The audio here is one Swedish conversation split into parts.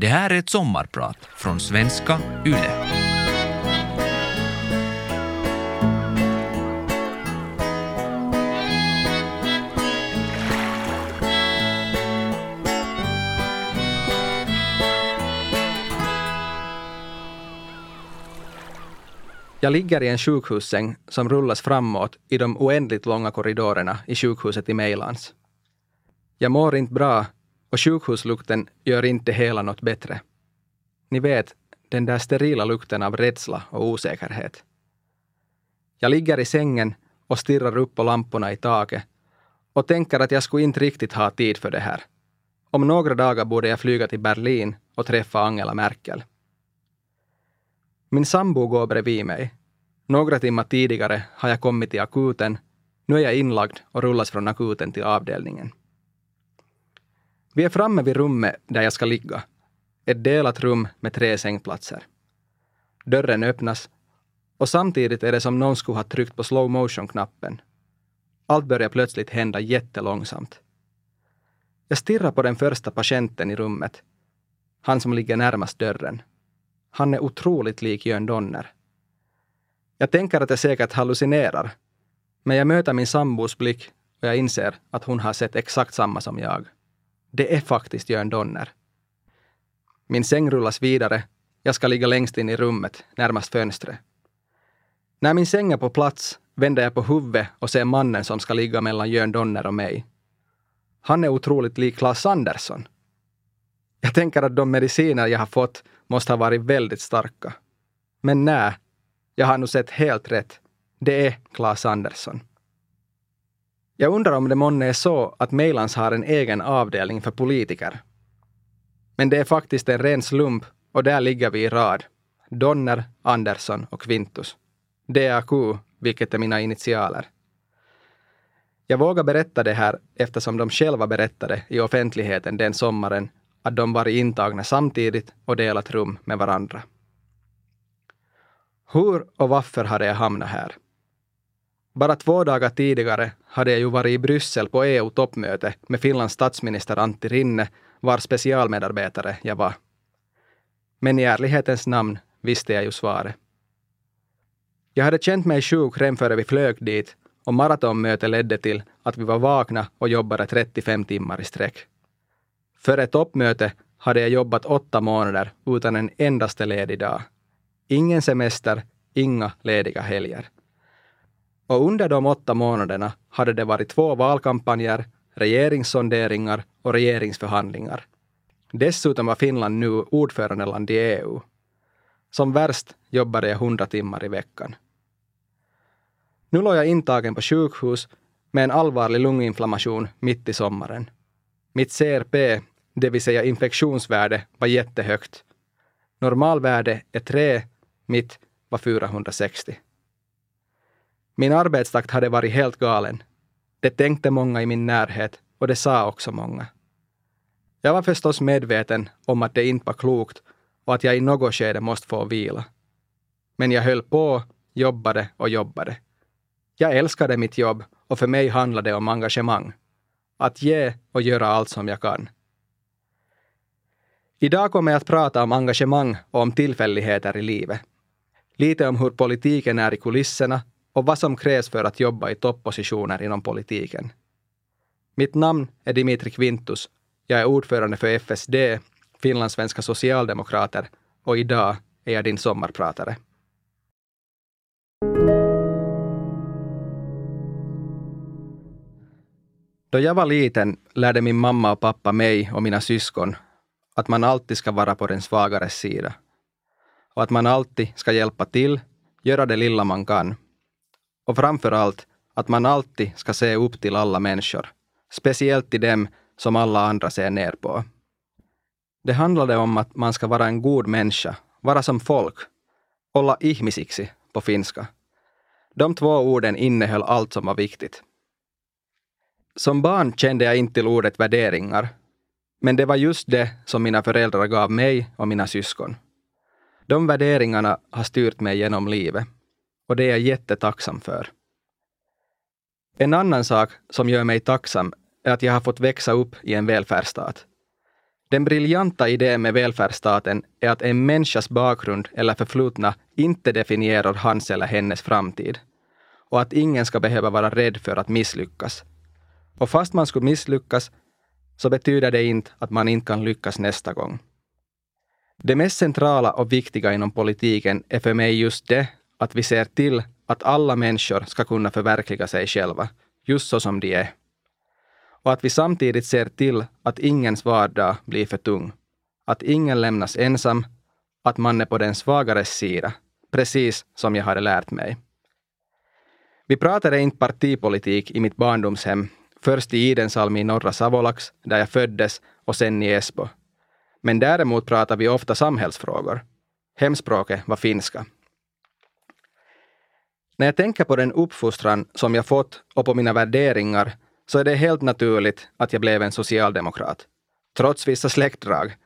Det här är ett sommarprat från svenska YLE. Jag ligger i en sjukhussäng som rullas framåt i de oändligt långa korridorerna i sjukhuset i Mejlands. Jag mår inte bra och sjukhuslukten gör inte hela något bättre. Ni vet, den där sterila lukten av rädsla och osäkerhet. Jag ligger i sängen och stirrar upp på lamporna i taket och tänker att jag skulle inte riktigt ha tid för det här. Om några dagar borde jag flyga till Berlin och träffa Angela Merkel. Min sambo går bredvid mig. Några timmar tidigare har jag kommit till akuten. Nu är jag inlagd och rullas från akuten till avdelningen. Vi är framme vid rummet där jag ska ligga. Ett delat rum med tre sängplatser. Dörren öppnas och samtidigt är det som någon skulle ha tryckt på slow motion-knappen. Allt börjar plötsligt hända jättelångsamt. Jag stirrar på den första patienten i rummet. Han som ligger närmast dörren. Han är otroligt lik Jörn Donner. Jag tänker att jag säkert hallucinerar. Men jag möter min sambos blick och jag inser att hon har sett exakt samma som jag. Det är faktiskt Jörn Donner. Min säng rullas vidare. Jag ska ligga längst in i rummet, närmast fönstret. När min säng är på plats vänder jag på huvudet och ser mannen som ska ligga mellan Jörn Donner och mig. Han är otroligt lik Claes Andersson. Jag tänker att de mediciner jag har fått måste ha varit väldigt starka. Men nej, jag har nog sett helt rätt. Det är Claes Andersson. Jag undrar om det månne är så att Mejlans har en egen avdelning för politiker. Men det är faktiskt en ren slump och där ligger vi i rad. Donner, Andersson och Quintus. DAQ, vilket är mina initialer. Jag vågar berätta det här eftersom de själva berättade i offentligheten den sommaren att de varit intagna samtidigt och delat rum med varandra. Hur och varför hade jag hamnat här? Bara två dagar tidigare hade jag ju varit i Bryssel på EU-toppmöte med Finlands statsminister Antti Rinne, var specialmedarbetare jag var. Men i ärlighetens namn visste jag ju svaret. Jag hade känt mig sjuk redan före vi flög dit och maratonmöte ledde till att vi var vakna och jobbade 35 timmar i sträck. Före toppmötet hade jag jobbat åtta månader utan en endaste ledig dag. Ingen semester, inga lediga helger. Och under de åtta månaderna hade det varit två valkampanjer, regeringssonderingar och regeringsförhandlingar. Dessutom var Finland nu ordförandeland i EU. Som värst jobbade jag 100 timmar i veckan. Nu låg jag intagen på sjukhus med en allvarlig lunginflammation mitt i sommaren. Mitt CRP, det vill säga infektionsvärde, var jättehögt. Normalvärde är 3, mitt var 460. Min arbetstakt hade varit helt galen. Det tänkte många i min närhet och det sa också många. Jag var förstås medveten om att det inte var klokt och att jag i något skede måste få vila. Men jag höll på, jobbade och jobbade. Jag älskade mitt jobb och för mig handlade det om engagemang. Att ge och göra allt som jag kan. Idag kommer jag att prata om engagemang och om tillfälligheter i livet. Lite om hur politiken är i kulisserna och vad som krävs för att jobba i toppositioner inom politiken. Mitt namn är Dimitri Quintus. Jag är ordförande för FSD, Finlandssvenska socialdemokrater, och idag är jag din sommarpratare. Då jag var liten lärde min mamma och pappa mig och mina syskon att man alltid ska vara på den svagares sida. Och att man alltid ska hjälpa till, göra det lilla man kan. Och framför allt att man alltid ska se upp till alla människor, speciellt till dem som alla andra ser ner på. Det handlade om att man ska vara en god människa, vara som folk, olla ihmisiksi på finska. De två orden innehöll allt som var viktigt. Som barn kände jag inte till ordet värderingar, men det var just det som mina föräldrar gav mig och mina syskon. De värderingarna har styrt mig genom livet och det är jag jättetacksam för. En annan sak som gör mig tacksam är att jag har fått växa upp i en välfärdsstat. Den briljanta idén med välfärdsstaten är att en människas bakgrund eller förflutna inte definierar hans eller hennes framtid. Och att ingen ska behöva vara rädd för att misslyckas. Och fast man skulle misslyckas så betyder det inte att man inte kan lyckas nästa gång. Det mest centrala och viktiga inom politiken är för mig just det att vi ser till att alla människor ska kunna förverkliga sig själva, just så som de är. Och att vi samtidigt ser till att ingens vardag blir för tung. Att ingen lämnas ensam, att man är på den svagares sida, precis som jag hade lärt mig. Vi pratade inte partipolitik i mitt barndomshem, först i Idensalmi i norra Savolax, där jag föddes, och sen i Esbo. Men däremot pratade vi ofta samhällsfrågor. Hemspråket var finska. När jag tänker på den uppfostran som jag fått och på mina värderingar så är det helt naturligt att jag blev en socialdemokrat. Trots vissa släktdrag.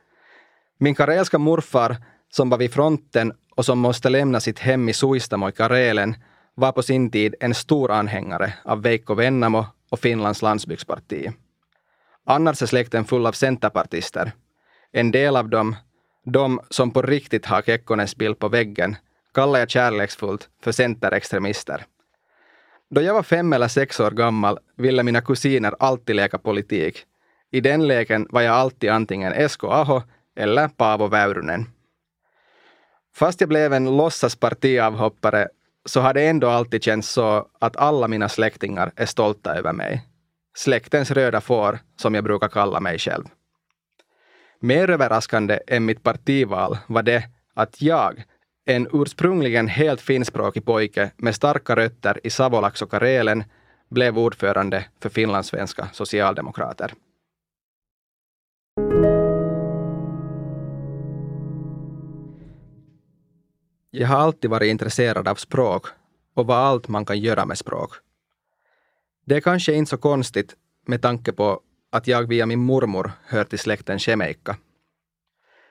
Min karelska morfar, som var vid fronten och som måste lämna sitt hem i Suistamo i Karelen, var på sin tid en stor anhängare av Veikko Vennamo och Finlands landsbygdsparti. Annars är släkten full av centerpartister. En del av dem, de som på riktigt har Kekkonens bild på väggen, kallar jag kärleksfullt för centerextremister. Då jag var fem eller sex år gammal ville mina kusiner alltid leka politik. I den leken var jag alltid antingen Esko Aho eller Paavo Väyrynen. Fast jag blev en låtsas partiavhoppare så har det ändå alltid känts så att alla mina släktingar är stolta över mig. Släktens röda får, som jag brukar kalla mig själv. Mer överraskande än mitt partival var det att jag, en ursprungligen helt finskspråkig pojke med starka rötter i Savolax och Karelen, blev ordförande för finlandssvenska socialdemokrater. Jag har alltid varit intresserad av språk och vad allt man kan göra med språk. Det är kanske inte så konstigt med tanke på att jag via min mormor hör till släkten Shemeika.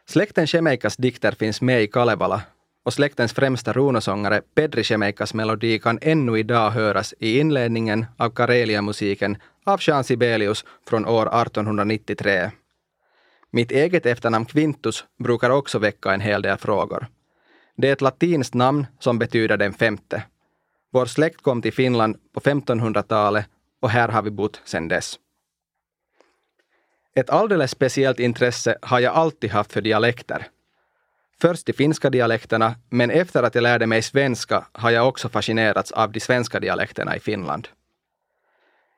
Släkten Shemeikas dikter finns med i Kalevala och släktens främsta runosångare Pedri Shemeikas melodi kan ännu idag höras i inledningen av Karelia-musiken av Jean Sibelius från år 1893. Mitt eget efternamn Quintus brukar också väcka en hel del frågor. Det är ett latinskt namn som betyder den femte. Vår släkt kom till Finland på 1500-talet och här har vi bott sedan dess. Ett alldeles speciellt intresse har jag alltid haft för dialekter. Först de finska dialekterna, men efter att jag lärde mig svenska har jag också fascinerats av de svenska dialekterna i Finland.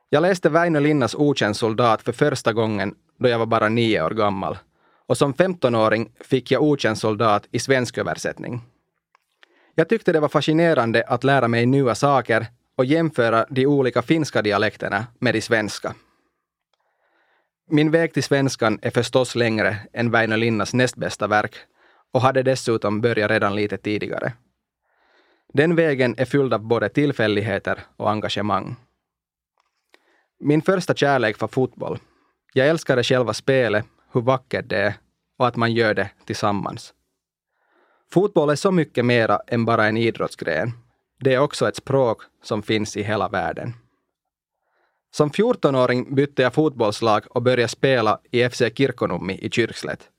Jag läste Väinö Linnas Okänd soldat för första gången då jag var bara nio år gammal och som 15-åring fick jag Okänd soldat i svensk översättning. Jag tyckte det var fascinerande att lära mig nya saker och jämföra de olika finska dialekterna med de svenska. Min väg till svenskan är förstås längre än Väinö Linnas näst bästa verk och hade dessutom börjat redan lite tidigare. Den vägen är fylld av både tillfälligheter och engagemang. Min första kärlek var fotboll. Jag älskade själva spelet, hur vackert det är och att man gör det tillsammans. Fotboll är så mycket mera än bara en idrottsgren. Det är också ett språk som finns i hela världen. Som 14-åring bytte jag fotbollslag och började spela i FC Kirkonummi i Kyrkslätt.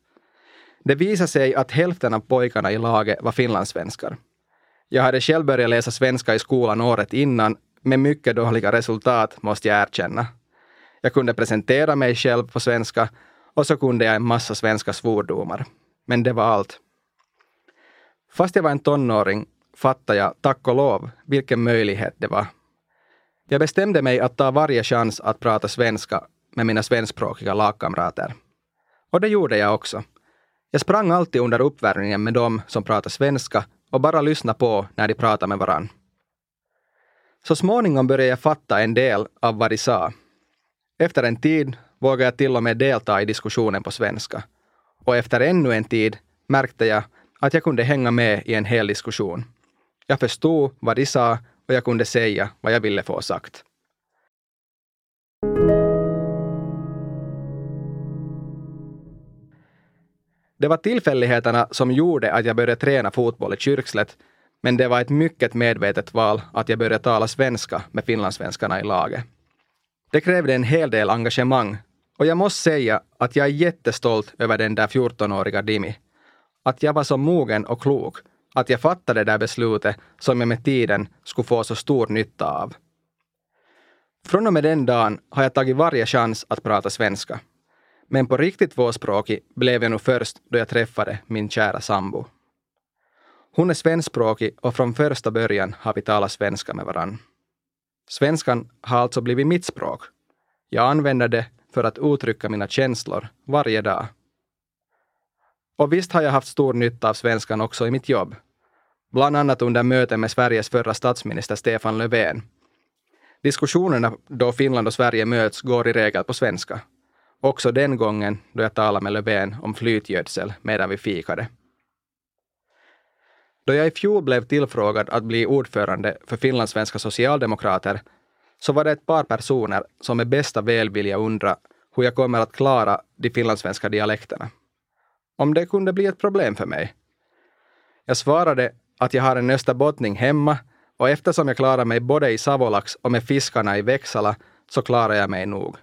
Det visade sig att hälften av pojkarna i laget var finlandssvenskar. Jag hade själv börjat läsa svenska i skolan året innan, med mycket dåliga resultat måste jag erkänna. Jag kunde presentera mig själv på svenska och så kunde jag en massa svenska svordomar. Men det var allt. Fast jag var en tonåring fattade jag, tack och lov, vilken möjlighet det var. Jag bestämde mig att ta varje chans att prata svenska med mina svenskspråkiga lagkamrater. Och det gjorde jag också. Jag sprang alltid under uppvärmningen med dem som pratade svenska och bara lyssnade på när de pratade med varann. Så småningom började jag fatta en del av vad de sa. Efter en tid vågade jag till och med delta i diskussionen på svenska. Och efter ännu en tid märkte jag att jag kunde hänga med i en hel diskussion. Jag förstod vad de sa och jag kunde säga vad jag ville få sagt. Det var tillfälligheterna som gjorde att jag började träna fotboll i Kyrkslätt, men det var ett mycket medvetet val att jag började tala svenska med finlandssvenskarna i laget. Det krävde en hel del engagemang Och jag måste säga att jag är jättestolt över den där 14-åriga Dimi. Att jag var så mogen och klok att jag fattade det där beslutet som jag med tiden skulle få så stor nytta av. Från och med den dagen har jag tagit varje chans att prata svenska. Men på riktigt tvåspråkig blev jag nog först då jag träffade min kära sambo. Hon är svenskspråkig och från första början har vi talat svenska med varann. Svenskan har alltså blivit mitt språk. Jag använder det för att uttrycka mina känslor varje dag. Och visst har jag haft stor nytta av svenskan också i mitt jobb. Bland annat under möten med Sveriges förra statsminister Stefan Löfven. Diskussionerna då Finland och Sverige möts går i regel på svenska. Också den gången då jag talade med Löfven om flytgödsel medan vi fikade. Då jag i fjol blev tillfrågad att bli ordförande för finlandssvenska socialdemokrater så var det ett par personer som med bästa välvilja undrade hur jag kommer att klara de finlandssvenska dialekterna. Om det kunde bli ett problem för mig. Jag svarade att jag har en österbottning hemma och eftersom jag klarar mig både i Savolax och med fiskarna i Växala så klarar jag mig nog.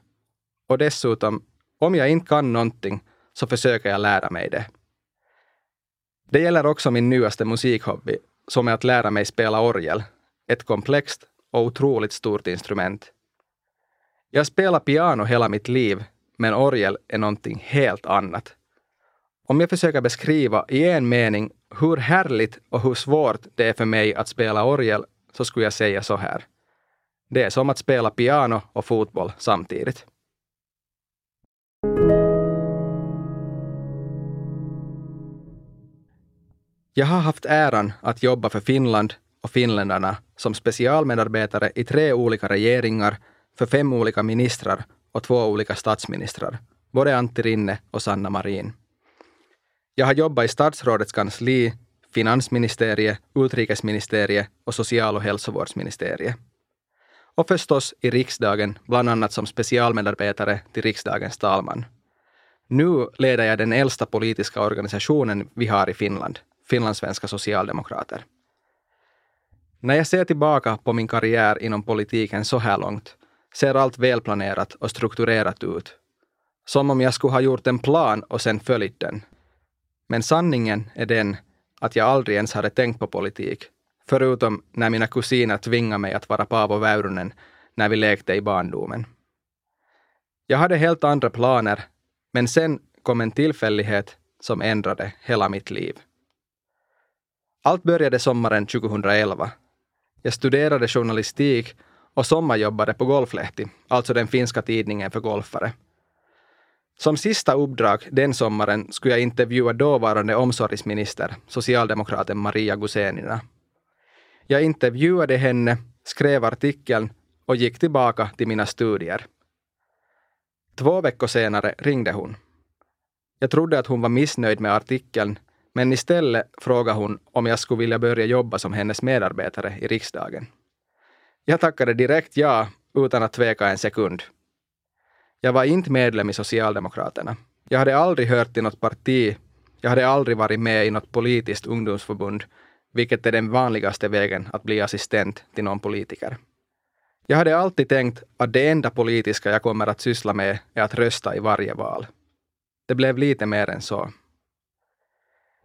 Och dessutom, om jag inte kan någonting så försöker jag lära mig det. Det gäller också min nyaste musikhobby, som är att lära mig spela orgel. Ett komplext och otroligt stort instrument. Jag har spelat piano hela mitt liv, men orgel är någonting helt annat. Om jag försöker beskriva i en mening hur härligt och hur svårt det är för mig att spela orgel så skulle jag säga så här. Det är som att spela piano och fotboll samtidigt. Jag har haft äran att jobba för Finland och finländarna som specialmedarbetare i tre olika regeringar, för fem olika ministrar och två olika statsministrar, både Antti Rinne och Sanna Marin. Jag har jobbat i statsrådets kansli, finansministeriet, utrikesministeriet och social och hälsovårdsministeriet. Och förstås i riksdagen, bland annat som specialmedarbetare till riksdagens talman. Nu leder jag den äldsta politiska organisationen vi har i Finland, finlandssvenska socialdemokrater. När jag ser tillbaka på min karriär inom politiken så här långt ser allt välplanerat och strukturerat ut. Som om jag skulle ha gjort en plan och sen följt den. Men sanningen är den att jag aldrig ens hade tänkt på politik, förutom när mina kusiner tvingade mig att vara Paavo Väyrynen när vi lekte i barndomen. Jag hade helt andra planer, men sen kom en tillfällighet som ändrade hela mitt liv. Allt började sommaren 2011. Jag studerade journalistik och sommarjobbade på Golflehti, alltså den finska tidningen för golfare. Som sista uppdrag den sommaren skulle jag intervjua dåvarande omsorgsminister, socialdemokraten Maria Guzenina. Jag intervjuade henne, skrev artikeln och gick tillbaka till mina studier. Två veckor senare ringde hon. Jag trodde att hon var missnöjd med artikeln men istället frågade hon om jag skulle vilja börja jobba som hennes medarbetare i riksdagen. Jag tackade direkt ja, utan att tveka en sekund. Jag var inte medlem i Socialdemokraterna. Jag hade aldrig hört till något parti. Jag hade aldrig varit med i något politiskt ungdomsförbund, vilket är den vanligaste vägen att bli assistent till någon politiker. Jag hade alltid tänkt att det enda politiska jag kommer att syssla med är att rösta i varje val. Det blev lite mer än så.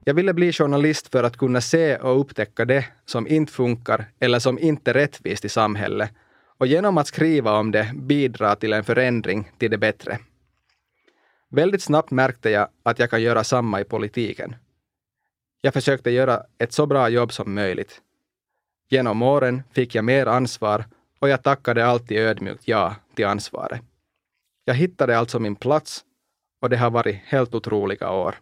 Jag ville bli journalist för att kunna se och upptäcka det som inte funkar eller som inte är rättvist i samhället och genom att skriva om det bidra till en förändring till det bättre. Väldigt snabbt märkte jag att jag kan göra samma i politiken. Jag försökte göra ett så bra jobb som möjligt. Genom åren fick jag mer ansvar och jag tackade alltid ödmjukt ja till ansvaret. Jag hittade alltså min plats och det har varit helt otroliga år.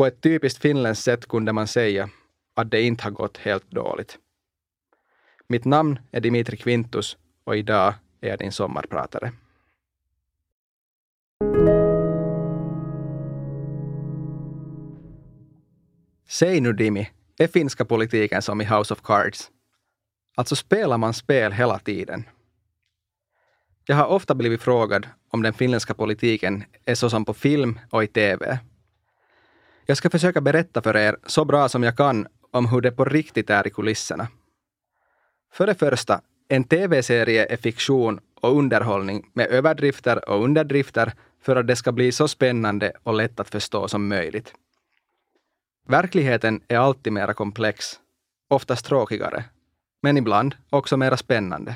På ett typiskt finländskt sätt kunde man säga att det inte har gått helt dåligt. Mitt namn är Dimitri Quintus och idag är jag din sommarpratare. Säg nu Dimi, är finska politiken som i House of Cards? Alltså spelar man spel hela tiden? Jag har ofta blivit frågad om den finländska politiken är så som på film och i TV. Jag ska försöka berätta för er så bra som jag kan om hur det på riktigt är i kulisserna. För det första, en tv-serie är fiktion och underhållning med överdrifter och underdrifter för att det ska bli så spännande och lätt att förstå som möjligt. Verkligheten är alltid mera komplex, oftast tråkigare, men ibland också mera spännande.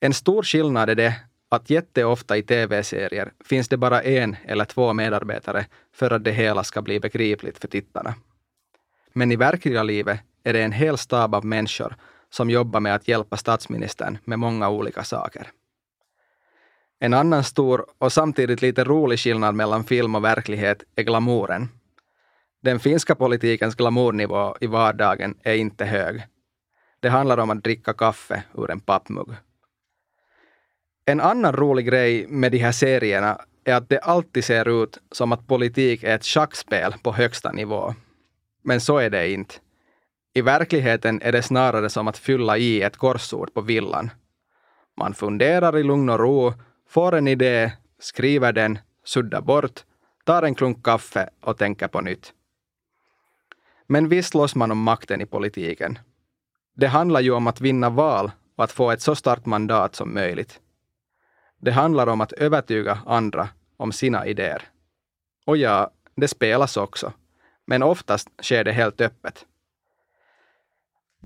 En stor skillnad är det att jätteofta i tv-serier finns det bara en eller två medarbetare för att det hela ska bli begripligt för tittarna. Men i verkliga livet är det en hel stab av människor som jobbar med att hjälpa statsministern med många olika saker. En annan stor och samtidigt lite rolig skillnad mellan film och verklighet är glamouren. Den finska politikens glamournivå i vardagen är inte hög. Det handlar om att dricka kaffe ur en pappmugg. En annan rolig grej med de här serierna är att det alltid ser ut som att politik är ett schackspel på högsta nivå. Men så är det inte. I verkligheten är det snarare som att fylla i ett korsord på villan. Man funderar i lugn och ro, får en idé, skriver den, suddar bort, tar en klunk kaffe och tänker på nytt. Men visst slåss man om makten i politiken. Det handlar ju om att vinna val och att få ett så starkt mandat som möjligt. Det handlar om att övertyga andra om sina idéer. Och ja, det spelas också, men oftast sker det helt öppet.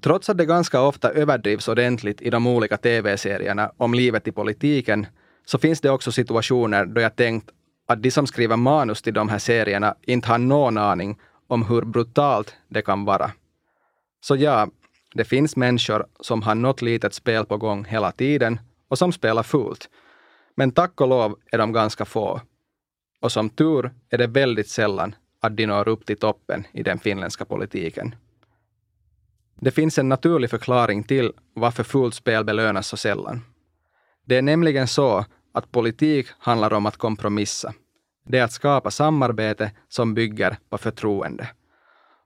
Trots att det ganska ofta överdrivs ordentligt i de olika tv-serierna om livet i politiken, så finns det också situationer då jag tänkt att de som skriver manus till de här serierna inte har någon aning om hur brutalt det kan vara. Så ja, det finns människor som har något litet spel på gång hela tiden och som spelar fult. Men tack och lov är de ganska få. Och som tur är det väldigt sällan att de når upp till toppen i den finländska politiken. Det finns en naturlig förklaring till varför fult spel belönas så sällan. Det är nämligen så att politik handlar om att kompromissa. Det är att skapa samarbete som bygger på förtroende.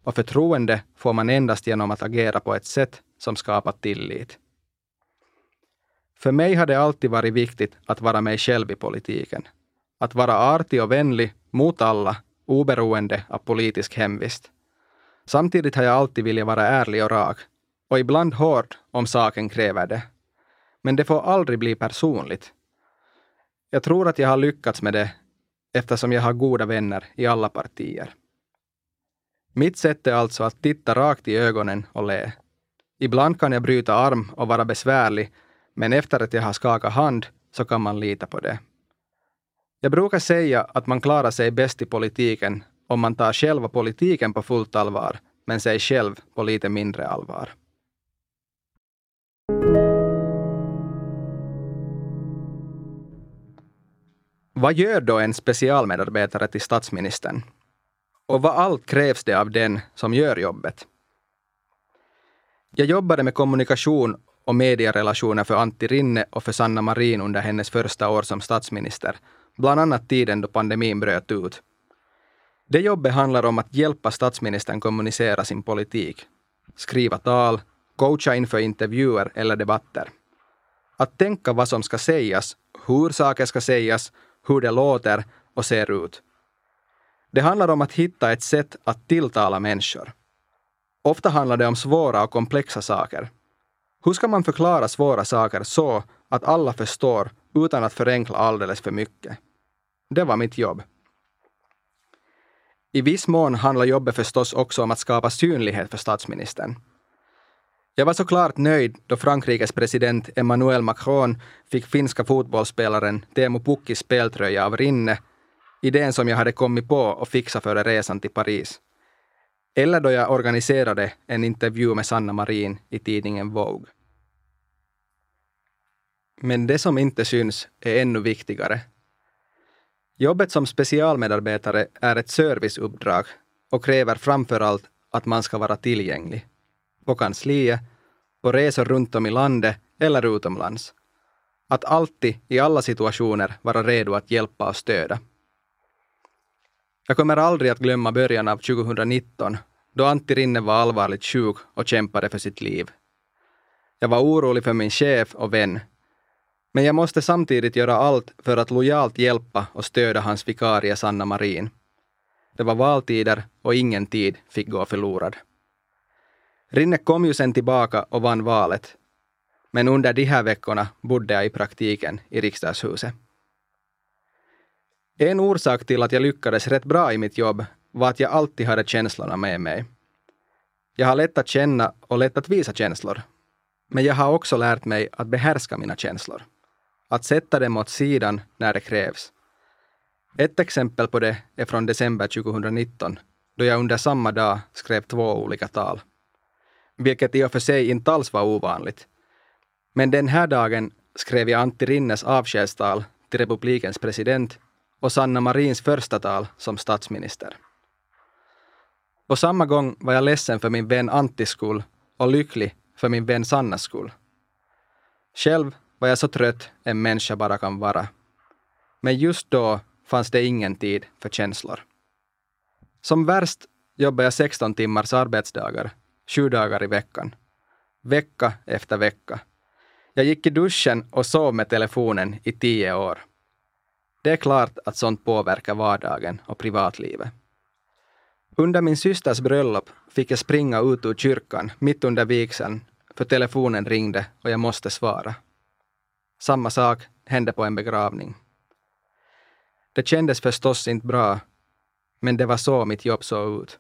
Och förtroende får man endast genom att agera på ett sätt som skapar tillit. För mig har det alltid varit viktigt att vara mig själv i politiken. Att vara artig och vänlig mot alla, oberoende av politisk hemvist. Samtidigt har jag alltid velat vara ärlig och rak, och ibland hård om saken kräver det. Men det får aldrig bli personligt. Jag tror att jag har lyckats med det eftersom jag har goda vänner i alla partier. Mitt sätt är alltså att titta rakt i ögonen och le. Ibland kan jag bryta arm och vara besvärlig, men efter att jag har skakat hand så kan man lita på det. Jag brukar säga att man klarar sig bäst i politiken om man tar själva politiken på fullt allvar, men sig själv på lite mindre allvar. Vad gör då en specialmedarbetare till statsministern? Och vad allt krävs det av den som gör jobbet? Jag jobbade med kommunikation och medierelationer för Antti Rinne och för Sanna Marin under hennes första år som statsminister, bland annat tiden då pandemin bröt ut. Det jobbet handlar om att hjälpa statsministern kommunicera sin politik, skriva tal, coacha inför intervjuer eller debatter. Att tänka vad som ska sägas, hur saker ska sägas, hur det låter och ser ut. Det handlar om att hitta ett sätt att tilltala människor. Ofta handlar det om svåra och komplexa saker. Hur ska man förklara svåra saker så att alla förstår utan att förenkla alldeles för mycket? Det var mitt jobb. I viss mån handlar jobbet förstås också om att skapa synlighet för statsministern. Jag var såklart nöjd då Frankrikes president Emmanuel Macron fick finska fotbollsspelaren Teemu Pukkis speltröja av Rinne, idén som jag hade kommit på och fixat före resan till Paris. Eller då jag organiserade en intervju med Sanna Marin i tidningen Vogue. Men det som inte syns är ännu viktigare. Jobbet som specialmedarbetare är ett serviceuppdrag och kräver framför allt att man ska vara tillgänglig. På kansliet, på resor runt om i landet eller utomlands. Att alltid, i alla situationer, vara redo att hjälpa och stödja. Jag kommer aldrig att glömma början av 2019 då Antti Rinne var allvarligt sjuk och kämpade för sitt liv. Jag var orolig för min chef och vän men jag måste samtidigt göra allt för att lojalt hjälpa och stödja hans vikarie Sanna Marin. Det var valtider och ingen tid fick gå förlorad. Rinne kom ju sen tillbaka och vann valet. men under de här veckorna bodde jag i praktiken i riksdagshuset. En orsak till att jag lyckades rätt bra i mitt jobb var att jag alltid hade känslorna med mig. Jag har lätt att känna och lätt att visa känslor. Men jag har också lärt mig att behärska mina känslor. Att sätta dem åt sidan när det krävs. Ett exempel på det är från december 2019 då jag under samma dag skrev två olika tal. Vilket i och för sig inte alls var ovanligt. Men den här dagen skrev jag Antti Rinnes avskedstal till republikens president och Sanna Marins första tal som statsminister. På samma gång var jag ledsen för min vän Anttis skull och lycklig för min vän Sannas skull. Själv var jag så trött en människa bara kan vara. Men just då fanns det ingen tid för känslor. Som värst jobbade jag 16 timmars arbetsdagar, sju dagar i veckan. Vecka efter vecka. Jag gick i duschen och sov med telefonen i tio år. Det är klart att sånt påverkar vardagen och privatlivet. Under min systers bröllop fick jag springa ut ur kyrkan mitt under vigseln för telefonen ringde och jag måste svara. Samma sak hände på en begravning. Det kändes förstås inte bra, men det var så mitt jobb såg ut.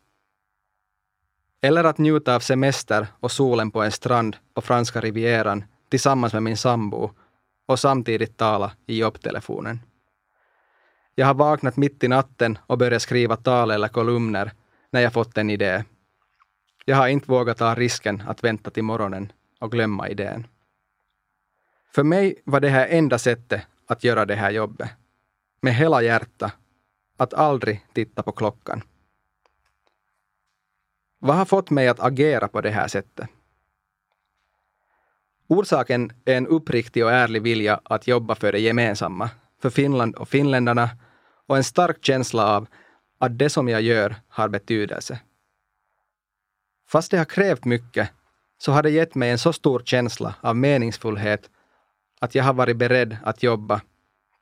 Eller att njuta av semester och solen på en strand på franska rivieran tillsammans med min sambo och samtidigt tala i jobbtelefonen. Jag har vaknat mitt i natten och börjat skriva tal eller kolumner när jag fått en idé. Jag har inte vågat ta risken att vänta till morgonen och glömma idén. För mig var det här enda sättet att göra det här jobbet. Med hela hjärta. Att aldrig titta på klockan. Vad har fått mig att agera på det här sättet? Orsaken är en uppriktig och ärlig vilja att jobba för det gemensamma, för Finland och finländarna och en stark känsla av att det som jag gör har betydelse. Fast det har krävt mycket så har det gett mig en så stor känsla av meningsfullhet att jag har varit beredd att jobba,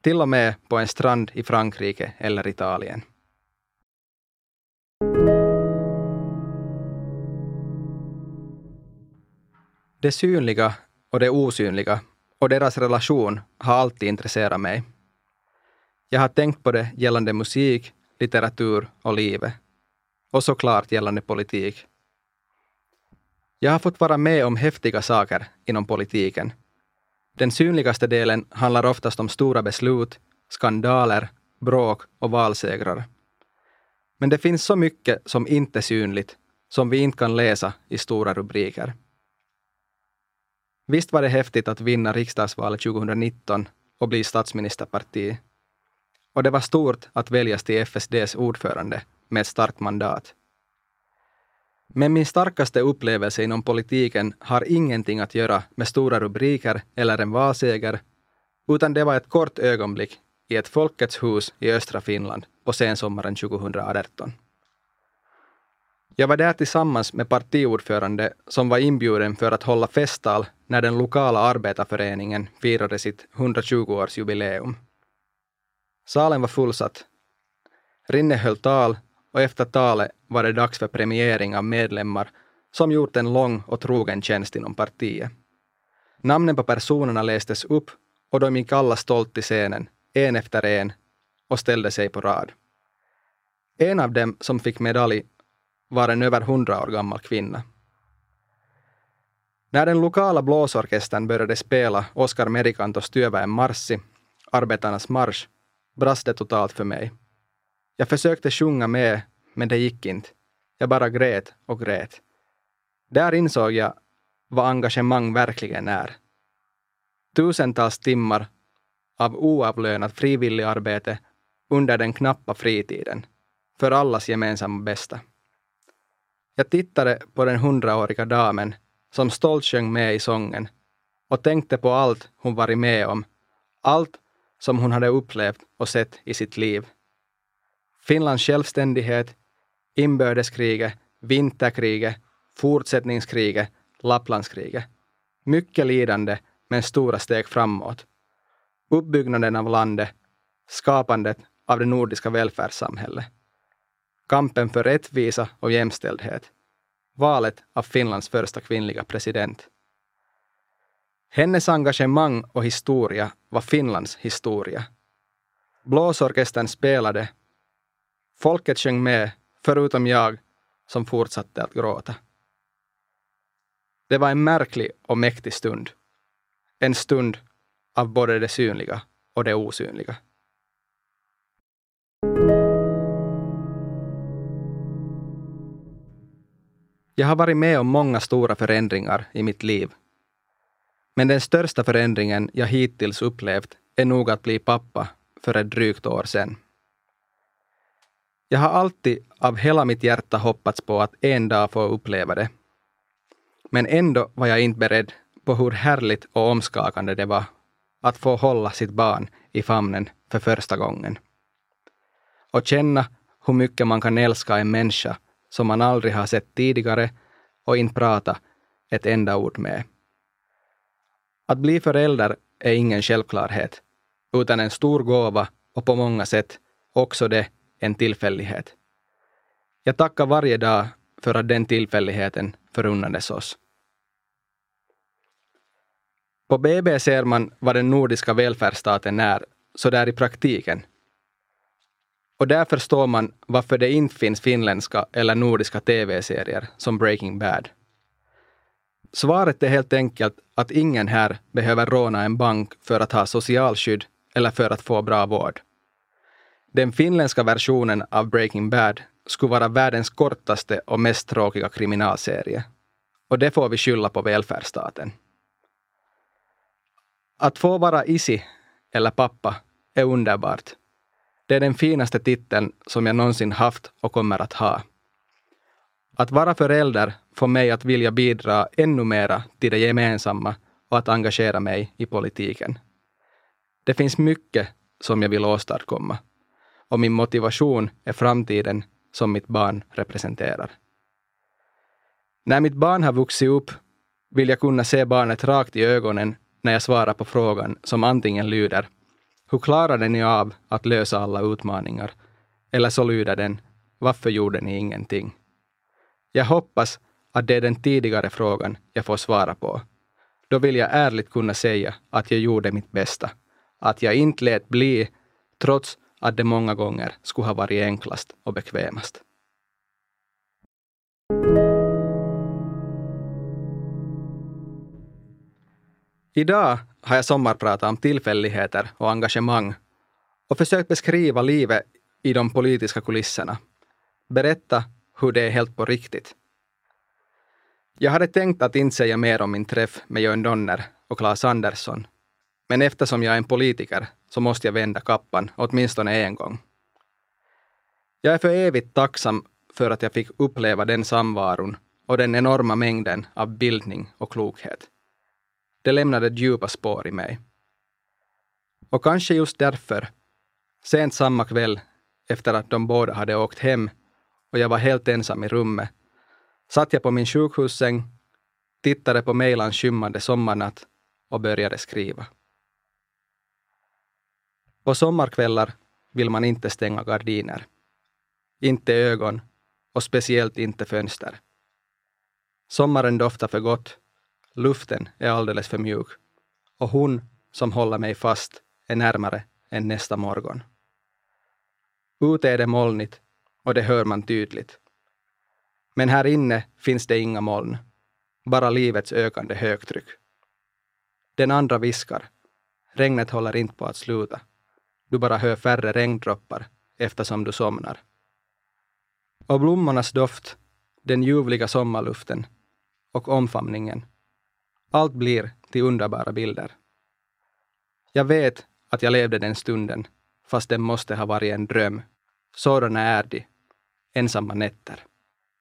till och med på en strand i Frankrike eller Italien. Det synliga och det osynliga och deras relation har alltid intresserat mig. Jag har tänkt på det gällande musik, litteratur och livet. Och såklart gällande politik. Jag har fått vara med om häftiga saker inom politiken. Den synligaste delen handlar oftast om stora beslut, skandaler, bråk och valsegrar. Men det finns så mycket som inte är synligt, som vi inte kan läsa i stora rubriker. Visst var det häftigt att vinna riksdagsvalet 2019 och bli statsministerparti. Och det var stort att väljas till FSDs ordförande med ett starkt mandat. Men min starkaste upplevelse inom politiken har ingenting att göra med stora rubriker eller en valseger, utan det var ett kort ögonblick i ett Folkets hus i östra Finland på sensommaren 2018. Jag var där tillsammans med partiordförande som var inbjuden för att hålla festtal när den lokala arbetarföreningen firade sitt 120-årsjubileum. Salen var fullsatt. Rinne höll tal och efter talet var det dags för premiering av medlemmar som gjort en lång och trogen tjänst inom partiet. Namnen på personerna lästes upp och de gick alla stolt till scenen, en efter en, och ställde sig på rad. En av dem som fick medalj var en över hundra år gammal kvinna. När den lokala blåsorkestern började spela Oscar Merikantos Työväen marssi, Arbetarnas marsch, brast det totalt för mig. Jag försökte sjunga med, men det gick inte. Jag bara grät och grät. Där insåg jag vad engagemang verkligen är. Tusentals timmar av oavlönat frivilligarbete under den knappa fritiden, för allas gemensamma bästa. Jag tittade på den hundraåriga damen som stolt sjöng med i sången och tänkte på allt hon varit med om, allt som hon hade upplevt och sett i sitt liv. Finlands självständighet, inbördeskriget, vinterkriget, fortsättningskriget, Lapplandskriget. Mycket lidande, men stora steg framåt. Uppbyggnaden av landet, skapandet av det nordiska välfärdssamhället. Kampen för rättvisa och jämställdhet. Valet av Finlands första kvinnliga president. Hennes engagemang och historia var Finlands historia. Blåsorkestern spelade. Folket sjöng med, förutom jag som fortsatte att gråta. Det var en märklig och mäktig stund. En stund av både det synliga och det osynliga. Jag har varit med om många stora förändringar i mitt liv. Men den största förändringen jag hittills upplevt är nog att bli pappa för ett drygt år sedan. Jag har alltid av hela mitt hjärta hoppats på att en dag få uppleva det. Men ändå var jag inte beredd på hur härligt och omskakande det var att få hålla sitt barn i famnen för första gången. Och känna hur mycket man kan älska en människa som man aldrig har sett tidigare och inte prata ett enda ord med. Att bli förälder är ingen självklarhet, utan en stor gåva och på många sätt också det en tillfällighet. Jag tackar varje dag för att den tillfälligheten förunnades oss. På BB ser man vad den nordiska välfärdsstaten är, så där i praktiken. Och där förstår man varför det inte finns finländska eller nordiska tv-serier som Breaking Bad. Svaret är helt enkelt att ingen här behöver råna en bank för att ha socialskydd eller för att få bra vård. Den finländska versionen av Breaking Bad skulle vara världens kortaste och mest tråkiga kriminalserie. Och det får vi skylla på välfärdsstaten. Att få vara isi, eller pappa, är underbart. Det är den finaste titeln som jag någonsin haft och kommer att ha. Att vara förälder får mig att vilja bidra ännu mera till det gemensamma och att engagera mig i politiken. Det finns mycket som jag vill åstadkomma och min motivation är framtiden som mitt barn representerar. När mitt barn har vuxit upp vill jag kunna se barnet rakt i ögonen när jag svarar på frågan som antingen lyder Hur klarade ni av att lösa alla utmaningar? Eller så lyder den Varför gjorde ni ingenting? Jag hoppas att det är den tidigare frågan jag får svara på. Då vill jag ärligt kunna säga att jag gjorde mitt bästa. Att jag inte lät bli, trots att det många gånger skulle ha varit enklast och bekvämast. Idag har jag sommarpratat om tillfälligheter och engagemang och försökt beskriva livet i de politiska kulisserna. Berätta hur det är helt på riktigt. Jag hade tänkt att inte säga mer om min träff med Jörn Donner och Claes Andersson. Men eftersom jag är en politiker så måste jag vända kappan åtminstone en gång. Jag är för evigt tacksam för att jag fick uppleva den samvaron och den enorma mängden av bildning och klokhet. Det lämnade djupa spår i mig. Och kanske just därför, sent samma kväll efter att de båda hade åkt hem och jag var helt ensam i rummet, satt jag på min sjukhussäng, tittade på Mejlans skymmande sommarnatt och började skriva. På sommarkvällar vill man inte stänga gardiner. Inte ögon och speciellt inte fönster. Sommaren doftar för gott, luften är alldeles för mjuk och hon som håller mig fast är närmare än nästa morgon. Ute är det molnigt och det hör man tydligt. Men här inne finns det inga moln, bara livets ökande högtryck. Den andra viskar. Regnet håller inte på att sluta. Du bara hör färre regndroppar eftersom du somnar. Och blommornas doft, den ljuvliga sommarluften och omfamningen. Allt blir till underbara bilder. Jag vet att jag levde den stunden, fast den måste ha varit en dröm. Sådana är de, ensamma nätter.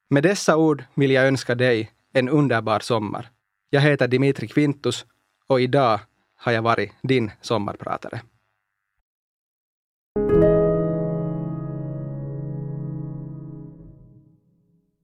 Med dessa ord vill jag önska dig en underbar sommar. Jag heter Dimitri Quintus och idag har jag varit din sommarpratare.